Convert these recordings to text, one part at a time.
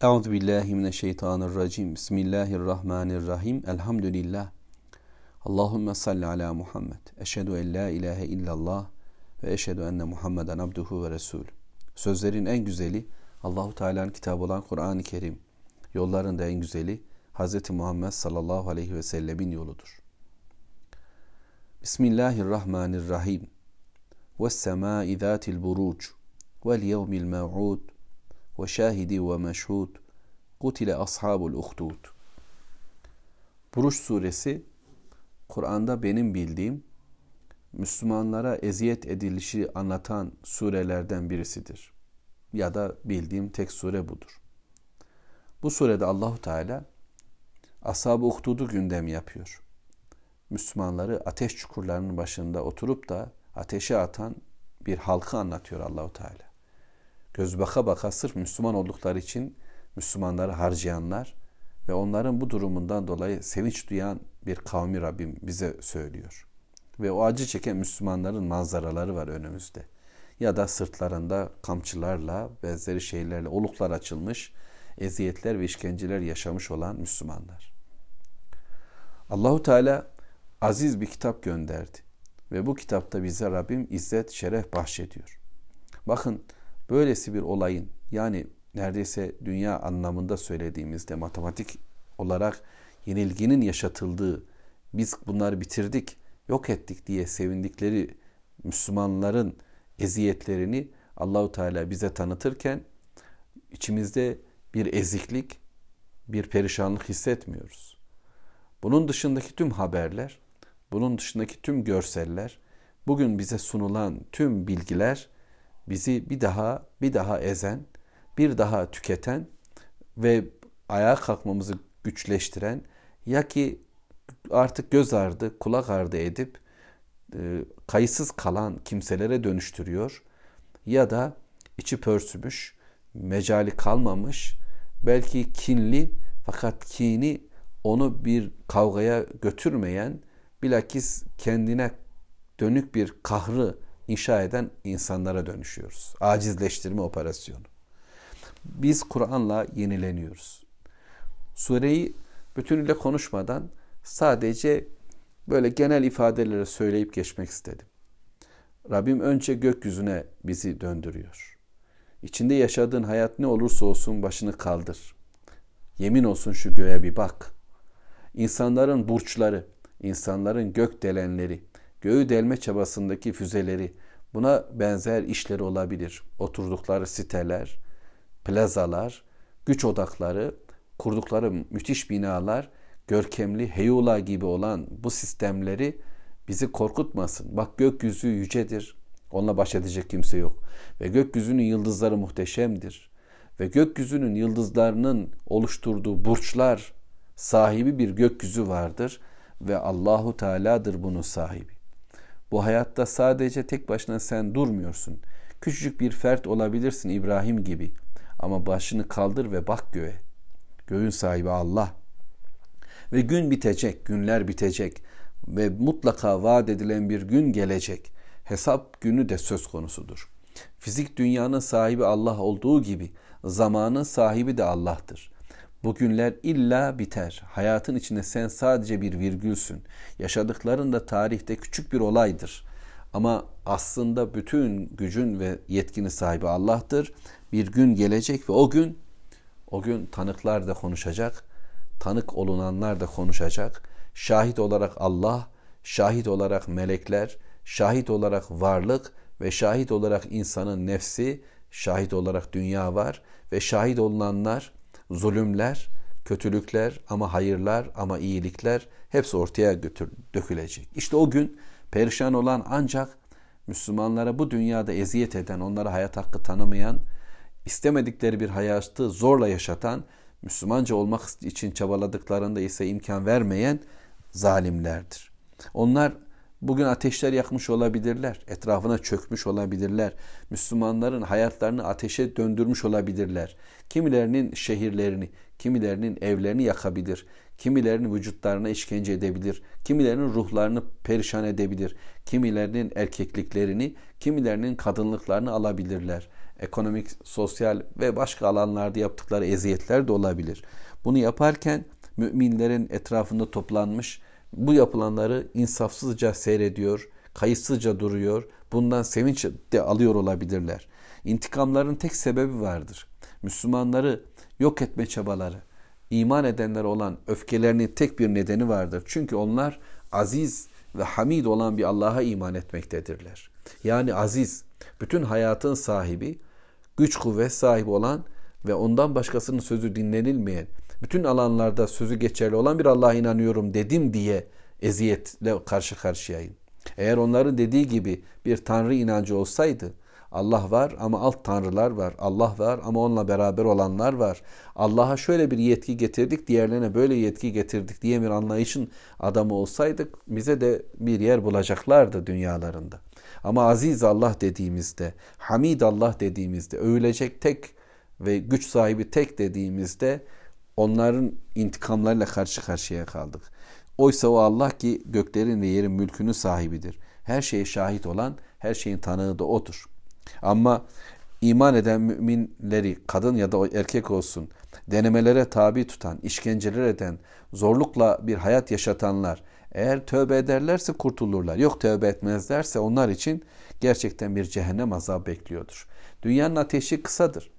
Euzu billahi mineşşeytanirracim. Bismillahirrahmanirrahim. Elhamdülillah. Allahumme salli ala Muhammed. Eşhedü en la ilahe illallah ve eşhedü enne Muhammeden abduhu ve resul. Sözlerin en güzeli Allahu Teala'nın kitabı olan Kur'an-ı Kerim. Yolların da en güzeli Hz. Muhammed sallallahu aleyhi ve sellemin yoludur. Bismillahirrahmanirrahim. Ve semâi zâtil buruc vel yevmil mev'ud ve meşhud kutile ashabul uhdud. Buruş suresi Kur'an'da benim bildiğim Müslümanlara eziyet edilişi anlatan surelerden birisidir. Ya da bildiğim tek sure budur. Bu surede Allahu Teala ashab-ı uhdudu gündem yapıyor. Müslümanları ateş çukurlarının başında oturup da ateşe atan bir halkı anlatıyor Allahu Teala göz baka baka sırf Müslüman oldukları için Müslümanları harcayanlar ve onların bu durumundan dolayı sevinç duyan bir kavmi Rabbim bize söylüyor. Ve o acı çeken Müslümanların manzaraları var önümüzde. Ya da sırtlarında kamçılarla, benzeri şeylerle oluklar açılmış, eziyetler ve işkenceler yaşamış olan Müslümanlar. Allahu Teala aziz bir kitap gönderdi. Ve bu kitapta bize Rabbim izzet, şeref bahşediyor. Bakın Böylesi bir olayın yani neredeyse dünya anlamında söylediğimizde matematik olarak yenilginin yaşatıldığı biz bunları bitirdik, yok ettik diye sevindikleri Müslümanların eziyetlerini Allahu Teala bize tanıtırken içimizde bir eziklik, bir perişanlık hissetmiyoruz. Bunun dışındaki tüm haberler, bunun dışındaki tüm görseller, bugün bize sunulan tüm bilgiler bizi bir daha bir daha ezen, bir daha tüketen ve ayağa kalkmamızı güçleştiren ya ki artık göz ardı, kulak ardı edip e, kayıtsız kalan kimselere dönüştürüyor ya da içi pörsümüş, mecali kalmamış, belki kinli fakat kini onu bir kavgaya götürmeyen bilakis kendine dönük bir kahrı inşa eden insanlara dönüşüyoruz. Acizleştirme operasyonu. Biz Kur'an'la yenileniyoruz. Sureyi bütünüyle konuşmadan sadece böyle genel ifadeleri söyleyip geçmek istedim. Rabbim önce gökyüzüne bizi döndürüyor. İçinde yaşadığın hayat ne olursa olsun başını kaldır. Yemin olsun şu göğe bir bak. İnsanların burçları, insanların gök delenleri, göğü delme çabasındaki füzeleri, buna benzer işleri olabilir. Oturdukları siteler, plazalar, güç odakları, kurdukları müthiş binalar, görkemli heyula gibi olan bu sistemleri bizi korkutmasın. Bak gökyüzü yücedir. Onunla baş edecek kimse yok. Ve gökyüzünün yıldızları muhteşemdir. Ve gökyüzünün yıldızlarının oluşturduğu burçlar sahibi bir gökyüzü vardır ve Allahu Teala'dır bunun sahibi. Bu hayatta sadece tek başına sen durmuyorsun. Küçücük bir fert olabilirsin İbrahim gibi. Ama başını kaldır ve bak göğe. Göğün sahibi Allah. Ve gün bitecek, günler bitecek ve mutlaka vaat edilen bir gün gelecek. Hesap günü de söz konusudur. Fizik dünyanın sahibi Allah olduğu gibi zamanın sahibi de Allah'tır. Bu günler illa biter. Hayatın içinde sen sadece bir virgülsün. Yaşadıkların da tarihte küçük bir olaydır. Ama aslında bütün gücün ve yetkinin sahibi Allah'tır. Bir gün gelecek ve o gün o gün tanıklar da konuşacak. Tanık olunanlar da konuşacak. Şahit olarak Allah, şahit olarak melekler, şahit olarak varlık ve şahit olarak insanın nefsi, şahit olarak dünya var ve şahit olunanlar zulümler, kötülükler ama hayırlar ama iyilikler hepsi ortaya götür, dökülecek. İşte o gün perişan olan ancak Müslümanlara bu dünyada eziyet eden, onlara hayat hakkı tanımayan, istemedikleri bir hayatı zorla yaşatan, Müslümanca olmak için çabaladıklarında ise imkan vermeyen zalimlerdir. Onlar bugün ateşler yakmış olabilirler, etrafına çökmüş olabilirler, Müslümanların hayatlarını ateşe döndürmüş olabilirler. Kimilerinin şehirlerini, kimilerinin evlerini yakabilir, kimilerinin vücutlarına işkence edebilir, kimilerinin ruhlarını perişan edebilir, kimilerinin erkekliklerini, kimilerinin kadınlıklarını alabilirler. ekonomik, sosyal ve başka alanlarda yaptıkları eziyetler de olabilir. Bunu yaparken müminlerin etrafında toplanmış bu yapılanları insafsızca seyrediyor, kayıtsızca duruyor. Bundan sevinç de alıyor olabilirler. İntikamların tek sebebi vardır. Müslümanları yok etme çabaları, iman edenler olan öfkelerinin tek bir nedeni vardır. Çünkü onlar aziz ve hamid olan bir Allah'a iman etmektedirler. Yani aziz, bütün hayatın sahibi, güç kuvvet sahibi olan ve ondan başkasının sözü dinlenilmeyen, bütün alanlarda sözü geçerli olan bir Allah'a inanıyorum dedim diye eziyetle karşı karşıyayım. Eğer onların dediği gibi bir tanrı inancı olsaydı Allah var ama alt tanrılar var. Allah var ama onunla beraber olanlar var. Allah'a şöyle bir yetki getirdik, diğerlerine böyle yetki getirdik diye bir anlayışın adamı olsaydık bize de bir yer bulacaklardı dünyalarında. Ama aziz Allah dediğimizde, hamid Allah dediğimizde, övülecek tek ve güç sahibi tek dediğimizde onların intikamlarıyla karşı karşıya kaldık. Oysa o Allah ki göklerin ve yerin mülkünün sahibidir. Her şeye şahit olan, her şeyin tanığı da O'dur. Ama iman eden müminleri kadın ya da erkek olsun denemelere tabi tutan, işkenceler eden, zorlukla bir hayat yaşatanlar eğer tövbe ederlerse kurtulurlar. Yok tövbe etmezlerse onlar için gerçekten bir cehennem azabı bekliyordur. Dünyanın ateşi kısadır.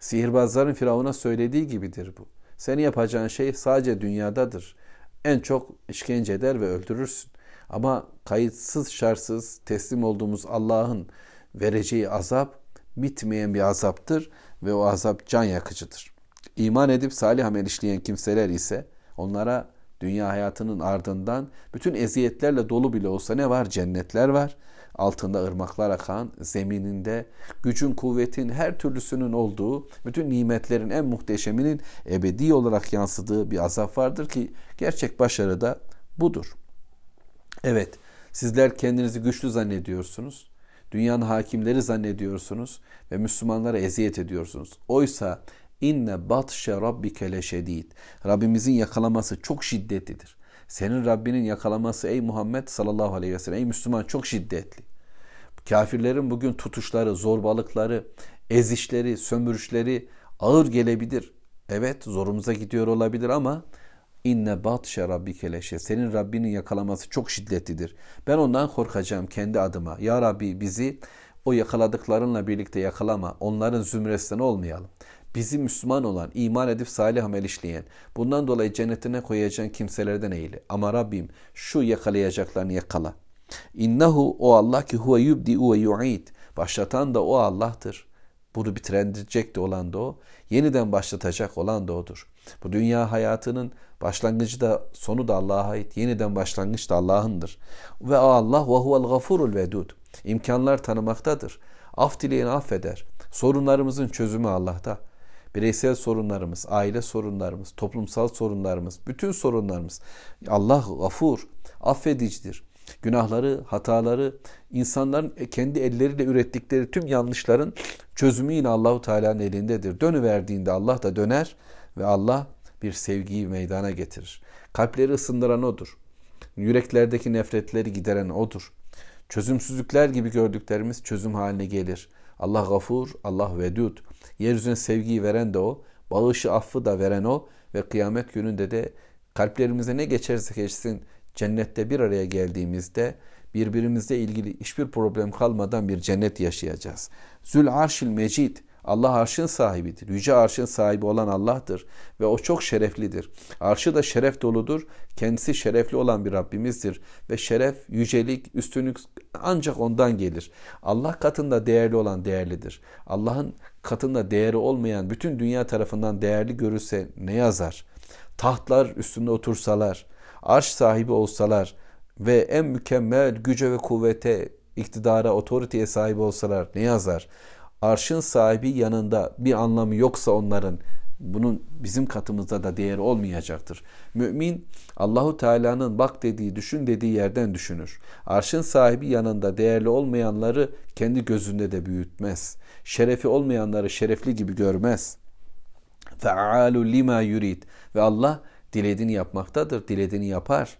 Sihirbazların Firavun'a söylediği gibidir bu. Seni yapacağın şey sadece dünyadadır. En çok işkence eder ve öldürürsün. Ama kayıtsız şartsız teslim olduğumuz Allah'ın vereceği azap bitmeyen bir azaptır ve o azap can yakıcıdır. İman edip salih amel işleyen kimseler ise onlara dünya hayatının ardından bütün eziyetlerle dolu bile olsa ne var? Cennetler var. Altında ırmaklar akan, zemininde gücün, kuvvetin, her türlüsünün olduğu, bütün nimetlerin en muhteşeminin ebedi olarak yansıdığı bir azap vardır ki gerçek başarı da budur. Evet, sizler kendinizi güçlü zannediyorsunuz dünyanın hakimleri zannediyorsunuz ve Müslümanlara eziyet ediyorsunuz. Oysa inne batşe rabbike leşedid. Rabbimizin yakalaması çok şiddetlidir. Senin Rabbinin yakalaması ey Muhammed sallallahu aleyhi ve sellem ey Müslüman çok şiddetli. Kafirlerin bugün tutuşları, zorbalıkları, ezişleri, sömürüşleri ağır gelebilir. Evet zorumuza gidiyor olabilir ama İnne batşe rabbike leşe. Senin Rabbinin yakalaması çok şiddetlidir. Ben ondan korkacağım kendi adıma. Ya Rabbi bizi o yakaladıklarınla birlikte yakalama. Onların zümresinden olmayalım. Bizi Müslüman olan, iman edip salih amel işleyen, bundan dolayı cennetine koyacağın kimselerden eyle. Ama Rabbim şu yakalayacaklarını yakala. İnnehu o Allah ki huve yubdi ve yu'id. Başlatan da o Allah'tır. Bunu bitirecek de olan da o. Yeniden başlatacak olan da odur. Bu dünya hayatının başlangıcı da sonu da Allah'a ait. Yeniden başlangıç da Allah'ındır. Ve Allah ve huvel gafurul vedud. İmkanlar tanımaktadır. Af dileyen affeder. Sorunlarımızın çözümü Allah'ta. Bireysel sorunlarımız, aile sorunlarımız, toplumsal sorunlarımız, bütün sorunlarımız. Allah gafur, affedicidir. Günahları, hataları, insanların kendi elleriyle ürettikleri tüm yanlışların çözümü yine Allahu Teala'nın elindedir. Dönüverdiğinde Allah da döner ve Allah bir sevgiyi meydana getirir. Kalpleri ısındıran odur. Yüreklerdeki nefretleri gideren odur. Çözümsüzlükler gibi gördüklerimiz çözüm haline gelir. Allah gafur, Allah vedud. Yeryüzüne sevgiyi veren de o, bağışı affı da veren o ve kıyamet gününde de kalplerimize ne geçerse geçsin cennette bir araya geldiğimizde birbirimizle ilgili hiçbir problem kalmadan bir cennet yaşayacağız. Zül arşil mecid Allah arşın sahibidir. Yüce arşın sahibi olan Allah'tır ve o çok şereflidir. Arşı da şeref doludur. Kendisi şerefli olan bir Rabbimizdir ve şeref, yücelik, üstünlük ancak ondan gelir. Allah katında değerli olan değerlidir. Allah'ın katında değeri olmayan bütün dünya tarafından değerli görülse ne yazar? Tahtlar üstünde otursalar, arş sahibi olsalar ve en mükemmel güce ve kuvvete, iktidara, otoriteye sahip olsalar ne yazar? Arşın sahibi yanında bir anlamı yoksa onların bunun bizim katımızda da değeri olmayacaktır. Mümin Allahu Teala'nın bak dediği, düşün dediği yerden düşünür. Arşın sahibi yanında değerli olmayanları kendi gözünde de büyütmez. Şerefi olmayanları şerefli gibi görmez. Fe'alu lima yurid ve Allah dilediğini yapmaktadır, dilediğini yapar.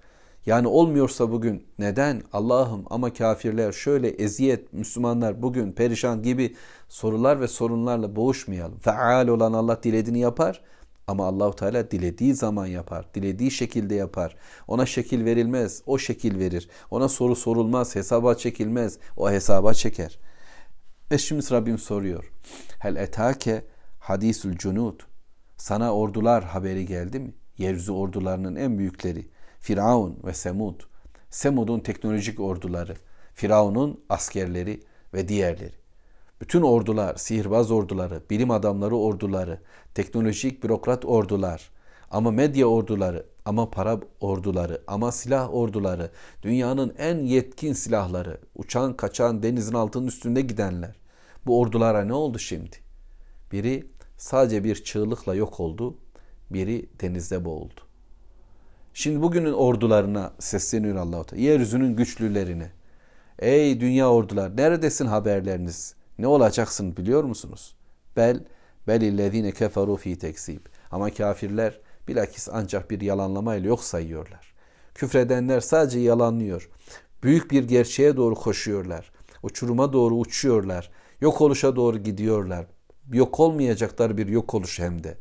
Yani olmuyorsa bugün neden Allah'ım ama kafirler şöyle eziyet Müslümanlar bugün perişan gibi sorular ve sorunlarla boğuşmayalım. Feal olan Allah dilediğini yapar ama Allahu Teala dilediği zaman yapar, dilediği şekilde yapar. Ona şekil verilmez, o şekil verir. Ona soru sorulmaz, hesaba çekilmez, o hesaba çeker. Ve şimdi Rabbim soruyor. Hel etake hadisül cunud. Sana ordular haberi geldi mi? Yeryüzü ordularının en büyükleri. Firavun ve Semud. Semud'un teknolojik orduları. Firavun'un askerleri ve diğerleri. Bütün ordular, sihirbaz orduları, bilim adamları orduları, teknolojik bürokrat ordular, ama medya orduları, ama para orduları, ama silah orduları, dünyanın en yetkin silahları, uçan kaçan denizin altının üstünde gidenler. Bu ordulara ne oldu şimdi? Biri sadece bir çığlıkla yok oldu, biri denizde boğuldu. Şimdi bugünün ordularına sesleniyor Allah-u Teala. Yeryüzünün güçlülerine. Ey dünya ordular neredesin haberleriniz? Ne olacaksın biliyor musunuz? Bel belillezine keferu fi tekzib. Ama kafirler bilakis ancak bir yalanlamayla yok sayıyorlar. Küfredenler sadece yalanlıyor. Büyük bir gerçeğe doğru koşuyorlar. Uçuruma doğru uçuyorlar. Yok oluşa doğru gidiyorlar. Yok olmayacaklar bir yok oluş hem de.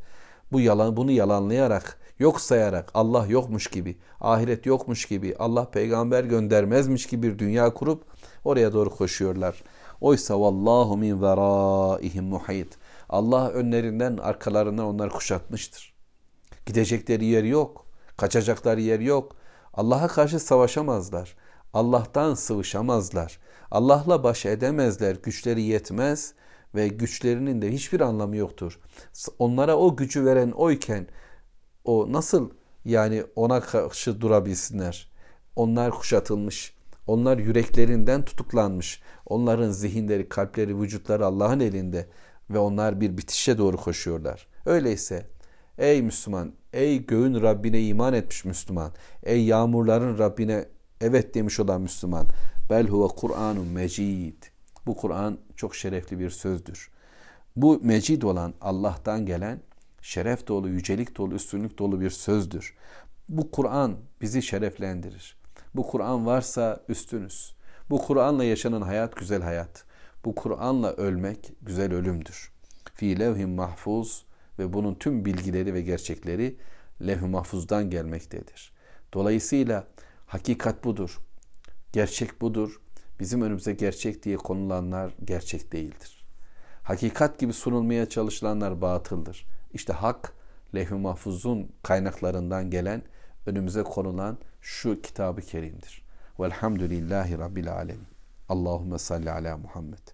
Bu yalan bunu yalanlayarak, yok sayarak Allah yokmuş gibi, ahiret yokmuş gibi, Allah peygamber göndermezmiş gibi bir dünya kurup oraya doğru koşuyorlar. Oysa vallahu min veraihim muhit. Allah önlerinden arkalarından onları kuşatmıştır. Gidecekleri yer yok. Kaçacakları yer yok. Allah'a karşı savaşamazlar. Allah'tan sıvışamazlar. Allah'la baş edemezler. Güçleri yetmez ve güçlerinin de hiçbir anlamı yoktur. Onlara o gücü veren oyken o nasıl yani ona karşı durabilsinler? Onlar kuşatılmış. Onlar yüreklerinden tutuklanmış. Onların zihinleri, kalpleri, vücutları Allah'ın elinde ve onlar bir bitişe doğru koşuyorlar. Öyleyse ey Müslüman, ey göğün Rabbine iman etmiş Müslüman, ey yağmurların Rabbine evet demiş olan Müslüman. Bel huve Kur'anun mecid. Bu Kur'an çok şerefli bir sözdür. Bu mecid olan Allah'tan gelen şeref dolu, yücelik dolu, üstünlük dolu bir sözdür. Bu Kur'an bizi şereflendirir. Bu Kur'an varsa üstünüz. Bu Kur'an'la yaşanan hayat güzel hayat. Bu Kur'an'la ölmek güzel ölümdür. Fi levhin mahfuz ve bunun tüm bilgileri ve gerçekleri levh-i mahfuzdan gelmektedir. Dolayısıyla hakikat budur. Gerçek budur. Bizim önümüze gerçek diye konulanlar gerçek değildir. Hakikat gibi sunulmaya çalışılanlar batıldır. İşte hak levh-i mahfuzun kaynaklarından gelen önümüze konulan şu kitabı kerimdir. Velhamdülillahi Rabbil alemin. Allahümme salli ala Muhammed.